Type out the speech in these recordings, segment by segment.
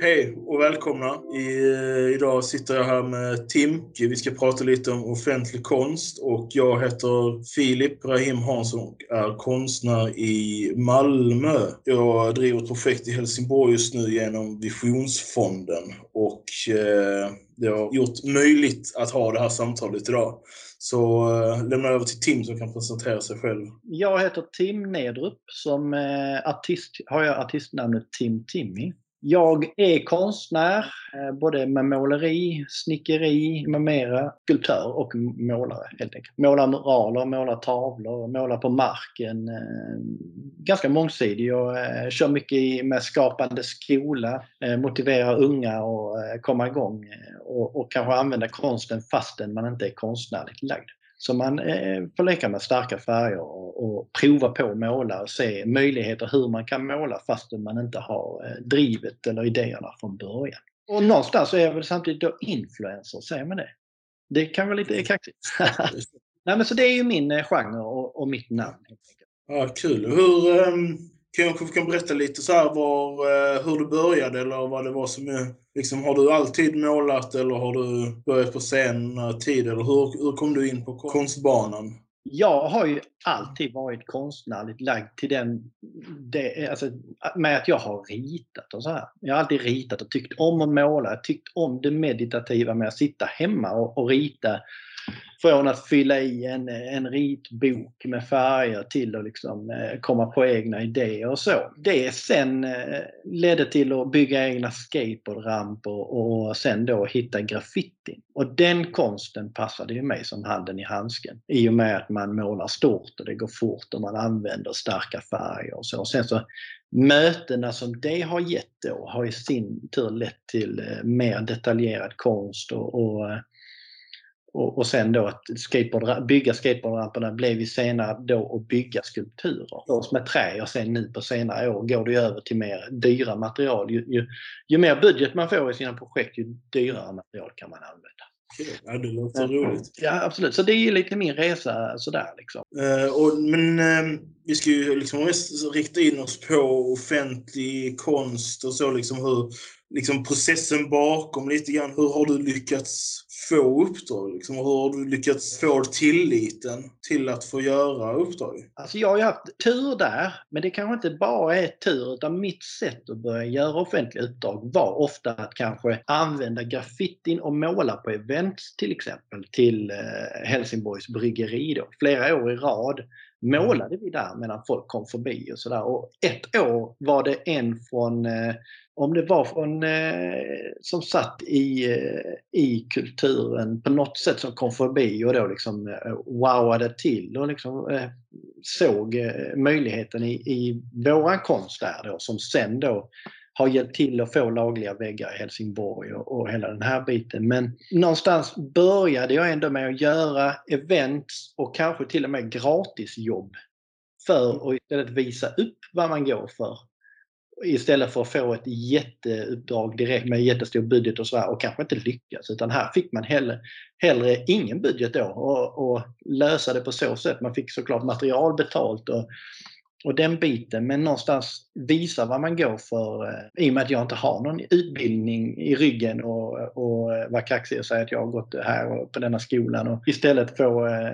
Hej och välkomna. I, eh, idag sitter jag här med Tim. Vi ska prata lite om offentlig konst och jag heter Filip Rahim Hansson och är konstnär i Malmö. Jag driver ett projekt i Helsingborg just nu genom Visionsfonden och eh, det har gjort möjligt att ha det här samtalet idag. Så eh, lämnar jag över till Tim som kan presentera sig själv. Jag heter Tim Nedrup. Som eh, artist har jag artistnamnet Tim Timmy. Jag är konstnär, eh, både med måleri, snickeri med mera, skulptör och målare helt enkelt. Målar muraler, målar tavlor, målar på marken. Eh, ganska mångsidig Jag eh, kör mycket med Skapande skola, motiverar unga att komma igång och, och kanske använda konsten fastän man inte är konstnärligt lagd. Så man får leka med starka färger och, prova på att måla och se möjligheter hur man kan måla fastän man inte har eh, drivet eller idéerna från början. Och någonstans är jag väl samtidigt då influencer, säger man det? Det kan vara lite kaxigt. Nej, men så det är ju min eh, genre och, och mitt namn. Ja, kul. Hur, um kanske kan berätta lite så här var, eh, hur du började eller vad det var som liksom, har du alltid målat eller har du börjat på sen tid eller hur, hur kom du in på konstbanan? Jag har ju alltid varit konstnärligt lagd till den, det, alltså, med att jag har ritat och så här. Jag har alltid ritat och tyckt om att måla, tyckt om det meditativa med att sitta hemma och, och rita från att fylla i en, en ritbok med färger till att liksom, eh, komma på egna idéer och så. Det sen eh, ledde till att bygga egna skateboardramper och sen då hitta graffiti. Och den konsten passade ju mig som handen i handsken. I och med att man målar stort och det går fort och man använder starka färger och så. Och sen så mötena som det har gett då har i sin tur lett till eh, mer detaljerad konst och, och och, och sen då att skateboard, bygga skateboardramperna blev ju senare då att bygga skulpturer. Först med trä och sen nu på senare år går det över till mer dyra material. Ju, ju, ju, mer budget man får i sina projekt ju dyrare material kan man använda. Ja, det låter roligt. Ja, absolut. Så det är ju lite min resa sådär. Liksom. Uh, och, men uh, vi ska ju liksom mest rikta in oss på offentlig konst och så. Liksom hur, liksom processen bakom lite grann. Hur har du lyckats få uppdrag? Liksom, hur har du lyckats få tilliten till att få göra uppdrag? Alltså jag har ju haft tur där, men det kanske inte bara är tur utan mitt sätt att börja göra offentliga uppdrag var ofta att kanske använda graffitin och måla på events till exempel till eh, Helsingborgs bryggeri då, flera år i rad Mm. målade vi där medan folk kom förbi och sådär. Och ett år var det en från, eh, om det var från, eh, som satt i, eh, i kulturen på något sätt som kom förbi och då liksom eh, wowade till och liksom eh, såg eh, möjligheten i, i våran konst där då som sen då har hjälpt till att få lagliga väggar i Helsingborg och, och hela den här biten. Men någonstans började jag ändå med att göra events och kanske till och med gratisjobb för att istället visa upp vad man går för. Istället för att få ett jätteuppdrag direkt med jättestor budget och sådär och kanske inte lyckas. Utan här fick man hellre, hellre ingen budget då och, och lösa det på så sätt. Man fick såklart material betalt och och den biten, men någonstans visa vad man går för eh, i och med att jag inte har någon utbildning i ryggen och, och vara kaxig och säga att jag har gått här och på denna skolan och istället få eh,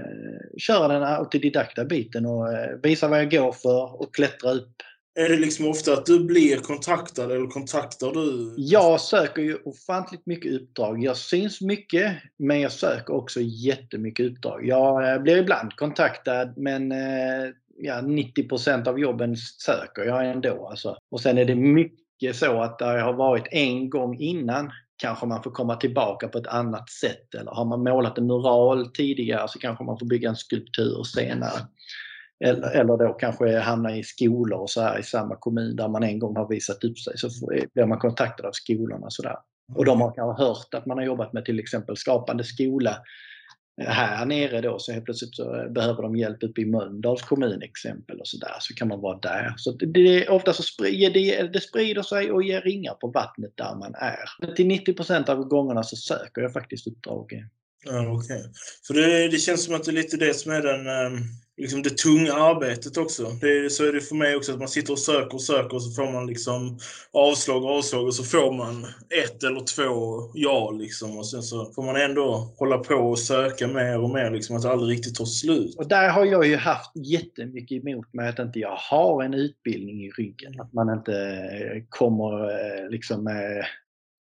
köra den autodidakta biten och eh, visa vad jag går för och klättra upp. Är det liksom ofta att du blir kontaktad eller kontaktar du? Jag söker ju ofantligt mycket uppdrag. Jag syns mycket men jag söker också jättemycket uppdrag. Jag eh, blir ibland kontaktad men eh, ja, 90% av jobben söker jag ändå. Alltså. Och sen är det mycket så att där jag har varit en gång innan kanske man får komma tillbaka på ett annat sätt. Eller har man målat en mural tidigare så kanske man får bygga en skulptur senare. Eller, eller då kanske hamna i skolor och så här i samma kommun där man en gång har visat upp sig. Så blir man kontaktad av skolorna. Så där. Och de har kanske hört att man har jobbat med till exempel Skapande skola här nere då så helt plötsligt så eh, behöver de hjälp uppe i Mölndals kommun exempel och sådär så kan man vara där. Så det, det, ofta så sprider det, det sprider sig och ger ringar på vattnet där man är. Till 90 av gångerna så söker jag faktiskt uppdrag. Ja, Okej. Okay. För det, det, känns som att det är lite det som är den, um liksom det tunga arbetet också. Det, så är det för mig också att man sitter och söker och söker och så får man liksom avslag och avslag och så får man ett eller två ja liksom. Och sen så får man ändå hålla på och söka mer och mer liksom, att det aldrig riktigt tar slut. Och där har jag ju haft jättemycket emot mig att inte jag har en utbildning i ryggen. Att man inte kommer eh, liksom med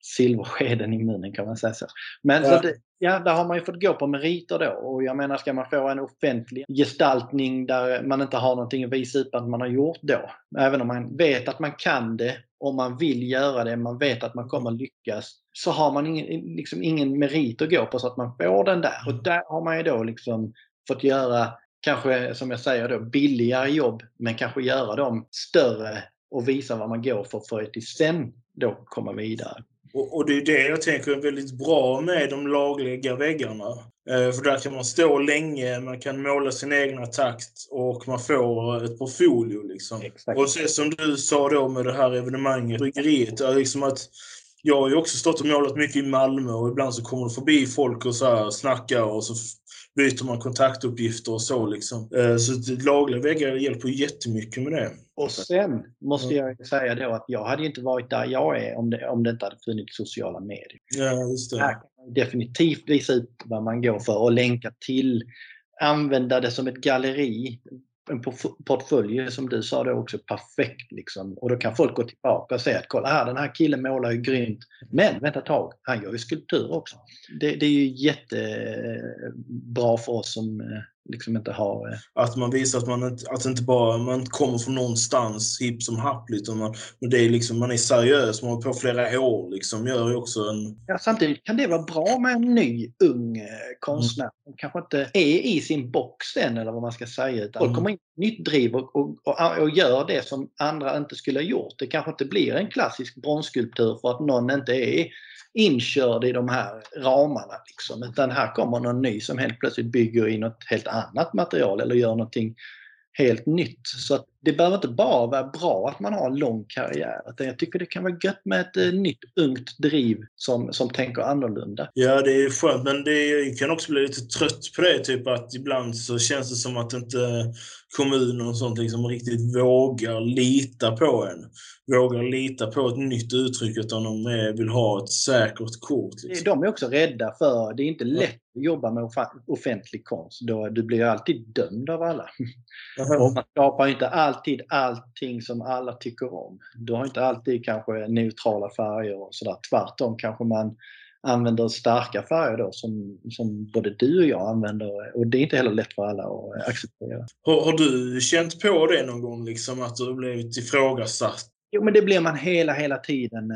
silverskeden i munnen kan man säga så. Men ja. så det, ja, där har man ju fått gå på meriter då. Och jag menar, ska man få en offentlig gestaltning där man inte har någonting att visa upp att man har gjort då. Även om man vet att man kan det, och man vill göra det, man vet att man kommer lyckas. Så har man ingen, liksom ingen merit att gå på så att man får den där. Och där har man ju då liksom fått göra, kanske som jag säger då, billigare jobb, men kanske göra dem större och visa vad man går för för att sen då komma vidare. Och, och, det är det jag tänker är väldigt bra med de lagliga väggarna. Eh, för där kan man stå länge, man kan måla sin egna takt och man får ett portfolio. Liksom. Och så som du sa då med det här evenemanget, bryggeriet, är liksom att jag har ju också stått och målat mycket i Malmö och ibland så kommer det förbi folk och så här snackar och så byter man kontaktuppgifter och så. Liksom. Eh, så lagliga väggar hjälper jättemycket med det. Och sen måste jag säga då att jag hade inte varit där jag är om det, om det inte hade funnits sociala medier. Ja, just det. Här kan man definitivt visa ut vad man går för och länka till, använda det som ett galleri en portfölj som du sa då också perfekt. Liksom. Och då kan folk gå tillbaka och säga att kolla här, den här killen målar ju grymt. Men vänta ett tag, han gör ju skulptur också. Det, det är ju jättebra för oss som eh, liksom inte har... Eh, att man visar att man inte, att inte bara man kommer från någonstans hipp som happ. Utan man, men det är liksom, man är seriös, man har på flera år. Liksom, gör ju också en... Ja, samtidigt kan det vara bra med en ny, ung eh, konstnär som mm. kanske inte är i sin box än, eller vad man ska säga. Utan mm. kommer in nytt driv och, och, och, och, gör det som andra inte skulle ha gjort. Det kanske inte blir en klassisk bronsskulptur för att någon inte är inkörd i de här ramarna. Liksom. Utan här kommer någon ny som helt plötsligt bygger i något helt annat material eller gör någonting helt nytt. Så att det behöver inte bara vara bra att man har en lång karriär. Jag tycker det kan vara gött med ett eh, nytt ungt driv som, som tänker annorlunda. Ja, det är skönt, men det kan också bli lite trött på det. Typ att ibland så känns det som att inte kommunen och sånt liksom riktigt vågar lita på en. Vågar lita på ett nytt uttryck utan de vill ha ett säkert kort. Liksom. De är också rädda för, det är inte lätt att jobba med offentlig konst. Då, du blir alltid dömd av alla. Och man skapar inte alltid allting som alla tycker om. Du har inte alltid kanske neutrala färger och sådär. Tvärtom kanske man använder starka färger då som, som både du och jag använder och det är inte heller lätt för alla att acceptera. Har, har du känt på det någon gång, liksom, att du blivit ifrågasatt? Jo, men det blir man hela, hela tiden.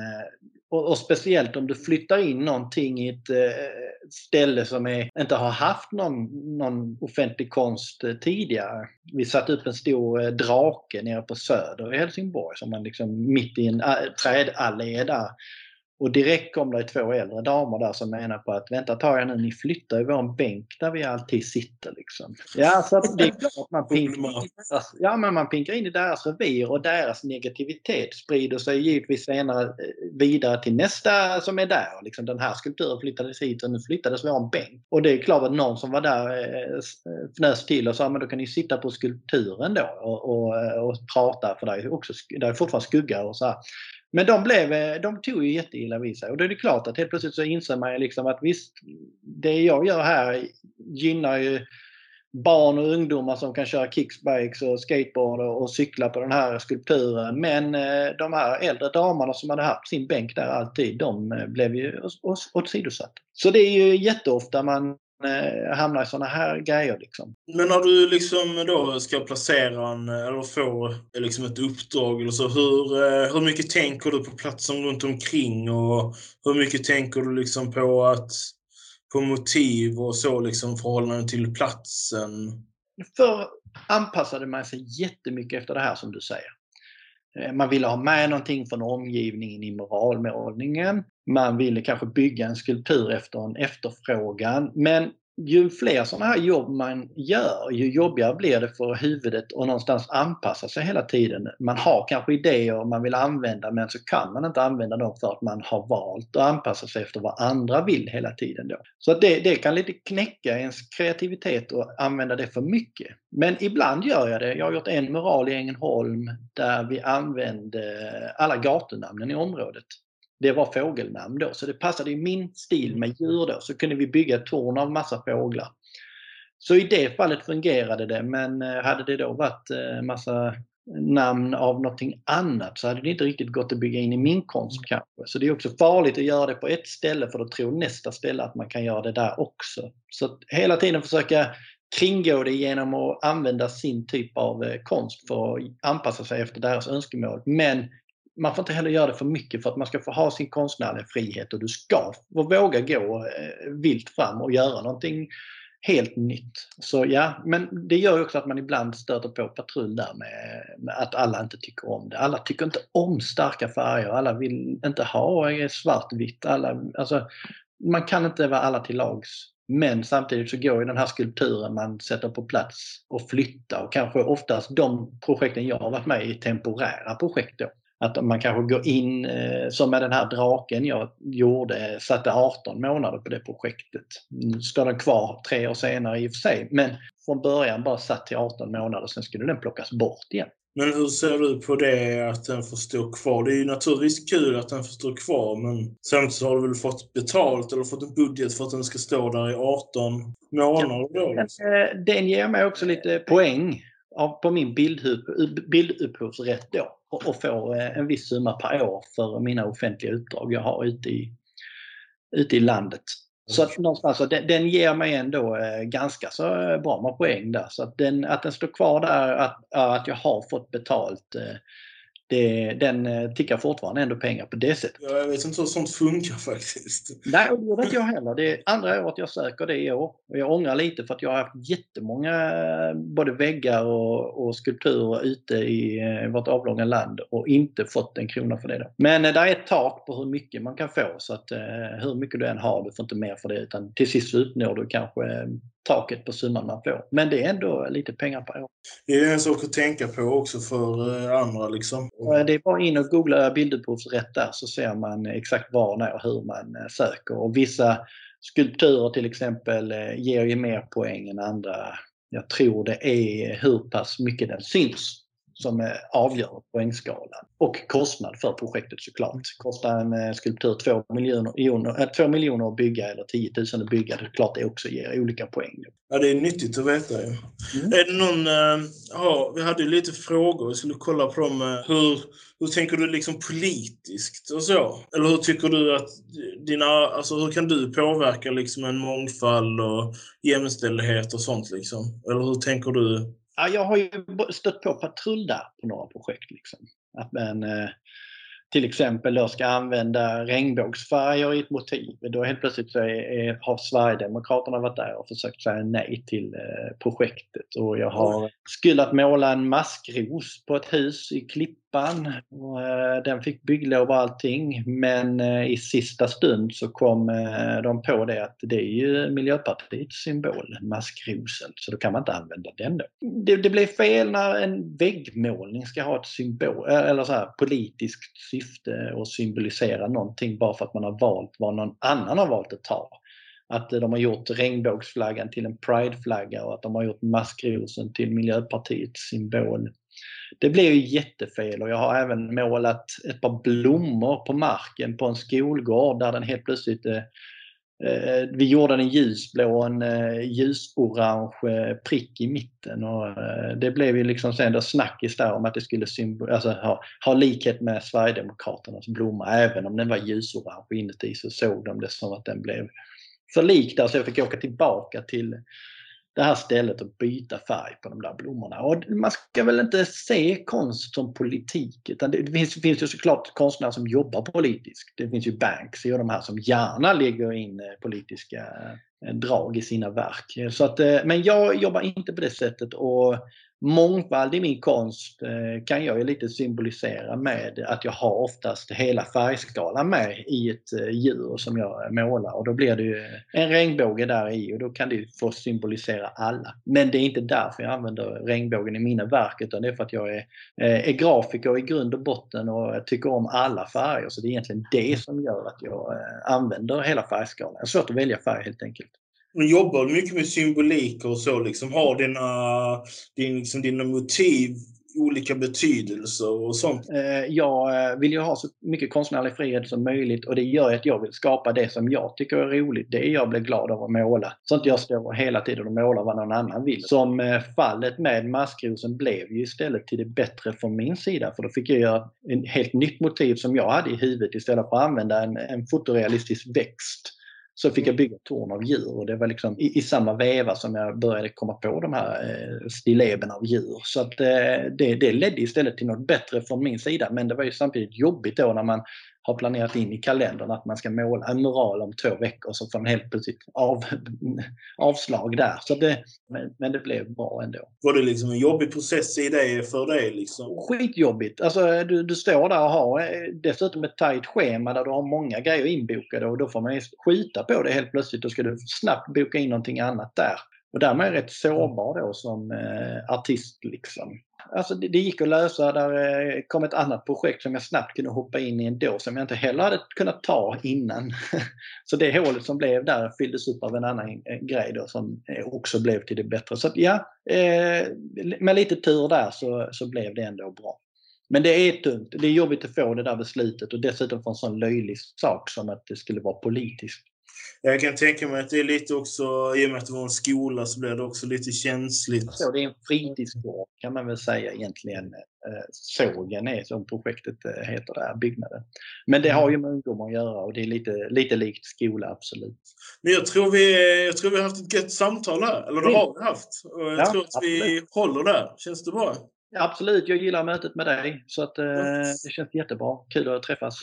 Och, och, speciellt om du flyttar in någonting i ett eh, ställe som är, inte har haft någon, någon offentlig konst eh, tidigare. Vi satte upp en stor eh, drake nere på Söder i Helsingborg som man liksom mitt i en eh, ä, trädallé där och direkt kom det två äldre damer där som menar på att vänta tar jag nu, ni flyttar ju vår bänk där vi alltid sitter. Liksom. Ja, så det är klart man pinkar, ja, men man pinkar in i deras revir och deras negativitet sprider sig givetvis senare eh, vidare till nästa som är där. Liksom, den här skulpturen flyttades hit och nu flyttades vår bänk. Och det är klart att någon som var där eh, fnös till och sa men då kan ni sitta på skulpturen då och, och, och prata för där är, också, där är fortfarande skugga och så här. Men de, blev, eh, de tog ju jätteilla vid sig och då är det klart att helt plötsligt så inser man liksom att visst, det jag gör här gynnar ju barn och ungdomar som kan köra kickbikes och skateboard och cykla på den här skulpturen. Men eh, de här äldre damerna som hade haft sin bänk där alltid, de eh, blev ju åsidosatta. Så det är ju jätteofta man hamnar i sådana här grejer. Liksom. Men när du liksom då ska placera en, eller få liksom ett uppdrag eller så, hur, eh, hur mycket tänker du på platsen runt omkring och hur mycket tänker du liksom på att på motiv och så liksom förhållande till platsen? Förr anpassade man sig jättemycket efter det här som du säger. Eh, man ville ha med någonting från omgivningen i moralmålningen. Man ville kanske bygga en skulptur efter en efterfrågan. Men ju fler sådana här jobb man gör, ju jobbigare blir det för huvudet att någonstans anpassa sig hela tiden. Man har kanske idéer man vill använda men så kan man inte använda dem för att man har valt att anpassa sig efter vad andra vill hela tiden. Då. Så det, det kan lite knäcka ens kreativitet och använda det för mycket. Men ibland gör jag det. Jag har gjort en mural i Ängelholm där vi använde alla gatunamnen i området det var fågelnamn då. Så det passade i min stil med djur då. Så kunde vi bygga ett torn av massa fåglar. Så i det fallet fungerade det men eh, hade det då varit eh, massa namn av någonting annat så hade det inte riktigt gått att bygga in i min konst kanske. Så det är också farligt att göra det på ett ställe för då tror nästa ställe att man kan göra det där också. Så hela tiden försöka kringgå det genom att använda sin typ av eh, konst för att anpassa sig efter deras önskemål. Men man får inte heller göra det för mycket för att man ska få ha sin konstnärliga frihet och du ska våga gå eh, vilt fram och göra någonting helt nytt. Så ja, men det gör också att man ibland stöter på patrull där med, med, att alla inte tycker om det. Alla tycker inte om starka färger, alla vill inte ha eh, svartvitt. Alla, alltså, man kan inte vara alla till lags. Men samtidigt så går ju den här skulpturen man sätter på plats och flytta och kanske oftast de projekten jag har varit med i temporära projekt då. Att man kanske går in, eh, som med den här draken jag gjorde, satte 18 månader på det projektet. Nu står den kvar tre år senare i och för sig, men från början bara satt till 18 månader, sen skulle den plockas bort igen. Men hur ser du på det att den får stå kvar? Det är ju naturligtvis kul att den får stå kvar men samtidigt har du väl fått betalt eller fått en budget för att den ska stå där i 18 månader då? Liksom. Den ger mig också lite poäng på min bildupphovsrätt då och få eh, en viss summa per år för mina offentliga uppdrag jag har ute i, ute i landet. Så att någonstans, den, den ger mig ändå eh, ganska så eh, bra med poäng där. Så att den, att den står kvar där, att, att jag har fått betalt det, den eh, tickar fortfarande ändå pengar på det sättet. Ja, jag vet inte hur sånt funkar faktiskt. Nej, och det gör inte jag heller. Det är andra året jag söker det i år. Och jag ångrar lite för att jag har haft jättemånga både väggar och, och skulpturer ute i eh, vårt avlånga land och inte fått en krona för det. Då. Men eh, det är ett tak på hur mycket man kan få så att hur mycket du än har, du får inte mer för det utan till sist uppnår du kanske taket på summan man får. Men det är ändå lite pengar per år. Det är en sak att tänka på också för eh, andra. Liksom. Det är bara in och googla bildupphovsrätt där så ser man exakt var, när och hur man eh, söker. Och vissa skulpturer till exempel eh, ger ju mer poäng än andra. Jag tror det är hur pass mycket den syns som avgör poängskalan. Och kostnad för projektet såklart. Kostar en eh, skulptur 2 miljoner, 2 eh, miljoner att bygga eller 10 000 att bygga, det är klart det också ger olika poäng. Ja, det är nyttigt att veta ju. Mm. Är det någon, ja, vi hade ju lite frågor, vi skulle kolla på dem. Hur, hur tänker du liksom politiskt och så? Eller hur tycker du att dina, alltså hur kan du påverka liksom en mångfald och jämställdhet och sånt liksom? Eller hur tänker du Ja, jag har ju stött på patrull där på några projekt. Liksom. Att man eh, till exempel då ska använda regnbågsfärger i ett motiv. Då helt plötsligt så är, är, har Sverigedemokraterna varit där och försökt säga nej till eh, projektet. Och jag har skulle att måla en maskros på ett hus i Klipp Klippan. Och, eh, den fick bygglov och allting men eh, i sista stund så kom eh, de på det att det är ju Miljöpartiets symbol, maskrosen, så då kan man inte använda den då. Det, det blir fel när en väggmålning ska ha ett symbol, eller så här, politiskt syfte och symbolisera någonting bara för att man har valt vad någon annan har valt att ta att de har gjort regnbågsflaggan till en prideflagga och att de har gjort maskrosen till Miljöpartiets symbol. Det blev ju jättefel och jag har även målat ett par blommor på marken på en skolgård där den helt plötsligt eh, eh, vi gjorde en ljusblå och en eh, ljusorange prick i mitten och eh, det blev ju liksom sen då snackis där om att det skulle alltså, ha, ha likhet med Sverigedemokraternas blomma. Även om den var ljusorange inuti så såg de det som att den blev för lik där så jag fick åka tillbaka till det här stället och byta färg på de där blommorna. Och man ska väl inte se konst som politik utan det finns, finns ju såklart konstnärer som jobbar politiskt. Det finns ju Banksy och de här som gärna lägger in eh, politiska eh, drag i sina verk. Så att, eh, men jag jobbar inte på det sättet och mångfald i min konst eh, kan jag ju lite symbolisera med att jag har oftast hela färgskalan med i ett eh, djur som jag eh, målar och då blir det ju en regnbåge där i och då kan det få symbolisera alla. Men det är inte därför jag använder regnbågen i mina verk utan det är för att jag är, är grafiker i grund och botten och tycker om alla färger så det är egentligen det som gör att jag använder hela färgskalan. Jag har svårt att välja färg helt enkelt. Men jobbar mycket med symbolik och så? Liksom, har dina, din, liksom, dina motiv olika betydelser och sånt? Eh, jag eh, vill ju ha så mycket konstnärlig frihet som möjligt och det gör att jag vill skapa det som jag tycker är roligt. Det jag blir glad av att måla. Så att jag står hela tiden och målar vad någon annan vill. Som eh, fallet med maskrosen blev ju istället till det bättre från min sida. För då fick jag göra ett helt nytt motiv som jag hade i huvudet istället för att använda en, en fotorealistisk växt så fick jag bygga ett torn av djur. Och det var liksom i, i, samma veva som jag började komma på de här eh, stilleben av djur. Så att eh, det, det ledde istället till något bättre från min sida. Men det var ju samtidigt jobbigt då när man har planerat in i kalendern att man ska måla en mural om två veckor så får man helt plötsligt av, avslag där. Så det, men, det blev bra ändå. Var det liksom en jobbig process i det för dig? Liksom? Skitjobbigt. Alltså, du, du står där och har eh, dessutom ett tajt schema där du har många grejer inbokade och då får man skjuta på det helt plötsligt. Då ska du snabbt boka in någonting annat där. Och därmed är jag rätt sårbar då som eh, artist. Liksom alltså det, det, gick att lösa. Där eh, kom ett annat projekt som jag snabbt kunde hoppa in i ändå som jag inte heller hade kunnat ta innan. Så det hålet som blev där fylldes upp av en annan eh, grej då som eh, också blev till det bättre. Så att, ja, med lite tur där så, så blev det ändå bra. Men det är tungt. Det är jobbigt att få det där beslutet och dessutom få en sån löjlig sak som att det skulle vara politiskt. Jag kan tänka mig att det är lite också, i och med att det var en skola så blir det också lite känsligt. Så det är en fritidsgård kan man väl säga egentligen. Eh, sågen är som projektet eh, heter där, byggnaden. Men det har ju med ungdomar att göra och det är lite, lite likt skola, absolut. Men jag tror vi, jag tror vi har haft ett gött samtal här, eller det har vi haft. Och jag ja, tror att absolut. vi håller där. Känns det bra? Absolut, jag gillar mötet med dig. Så att, eh, det känns jättebra. Kul att träffas.